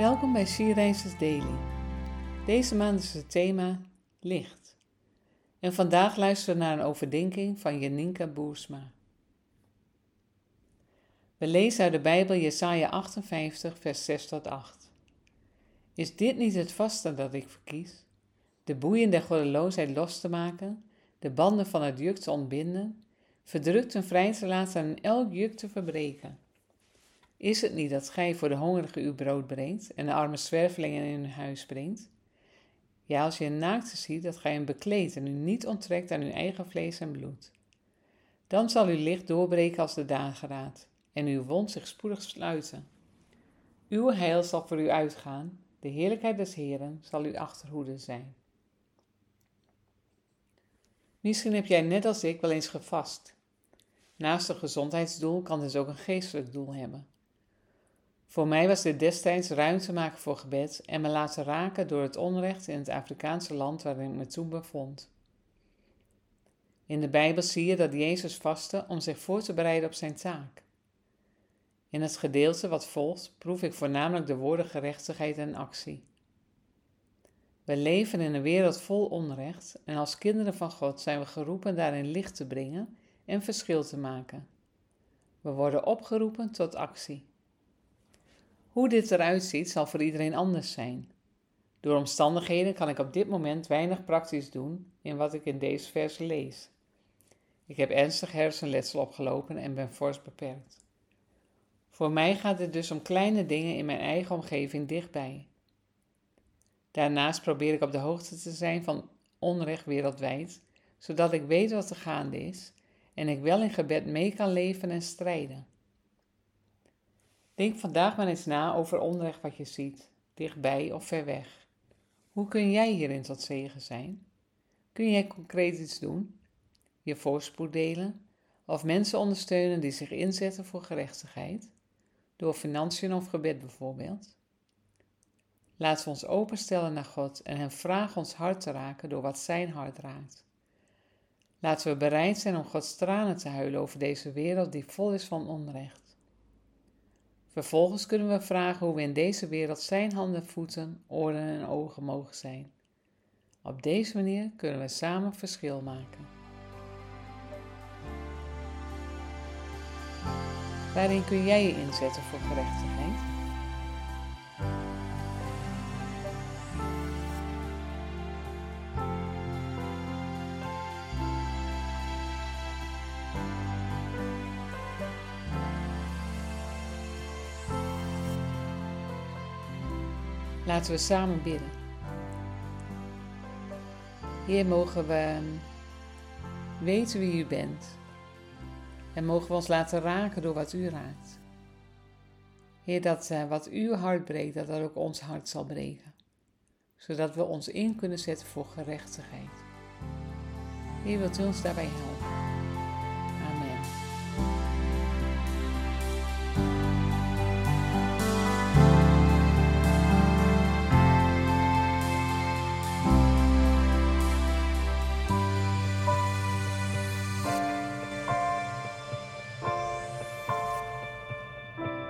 Welkom bij Sierreizers Daily. Deze maand is het thema licht. En vandaag luisteren we naar een overdenking van Janinka Boersma. We lezen uit de Bijbel Jesaja 58, vers 6 tot 8. Is dit niet het vaste dat ik verkies? De boeien der goddeloosheid los te maken, de banden van het juk te ontbinden, verdrukt en vrij te laten en elk juk te verbreken is het niet dat gij voor de hongerige uw brood brengt en de arme zwervelingen in hun huis brengt? Ja, als je een naakte ziet, dat gij hem bekleedt en u niet onttrekt aan uw eigen vlees en bloed. Dan zal uw licht doorbreken als de dageraad en uw wond zich spoedig sluiten. Uw heil zal voor u uitgaan, de heerlijkheid des Heren zal uw achterhoede zijn. Misschien heb jij net als ik wel eens gevast. Naast een gezondheidsdoel kan dus ook een geestelijk doel hebben. Voor mij was dit destijds ruimte maken voor gebed en me laten raken door het onrecht in het Afrikaanse land waarin ik me toen bevond. In de Bijbel zie je dat Jezus vastte om zich voor te bereiden op zijn taak. In het gedeelte wat volgt proef ik voornamelijk de woorden gerechtigheid en actie. We leven in een wereld vol onrecht en als kinderen van God zijn we geroepen daarin licht te brengen en verschil te maken. We worden opgeroepen tot actie. Hoe dit eruit ziet zal voor iedereen anders zijn. Door omstandigheden kan ik op dit moment weinig praktisch doen in wat ik in deze verse lees. Ik heb ernstig hersenletsel opgelopen en ben fors beperkt. Voor mij gaat het dus om kleine dingen in mijn eigen omgeving dichtbij. Daarnaast probeer ik op de hoogte te zijn van onrecht wereldwijd, zodat ik weet wat er gaande is en ik wel in gebed mee kan leven en strijden. Denk vandaag maar eens na over onrecht wat je ziet, dichtbij of ver weg. Hoe kun jij hierin tot zegen zijn? Kun jij concreet iets doen? Je voorspoed delen? Of mensen ondersteunen die zich inzetten voor gerechtigheid? Door financiën of gebed bijvoorbeeld? Laten we ons openstellen naar God en Hem vragen ons hart te raken door wat Zijn hart raakt. Laten we bereid zijn om Gods tranen te huilen over deze wereld die vol is van onrecht. Vervolgens kunnen we vragen hoe we in deze wereld zijn handen, voeten, oren en ogen mogen zijn. Op deze manier kunnen we samen verschil maken. Waarin kun jij je inzetten voor gerechtigheid? Laten we samen bidden. Heer, mogen we weten wie u bent. En mogen we ons laten raken door wat u raakt. Heer, dat uh, wat uw hart breekt, dat dat ook ons hart zal breken. Zodat we ons in kunnen zetten voor gerechtigheid. Heer, wilt u ons daarbij helpen?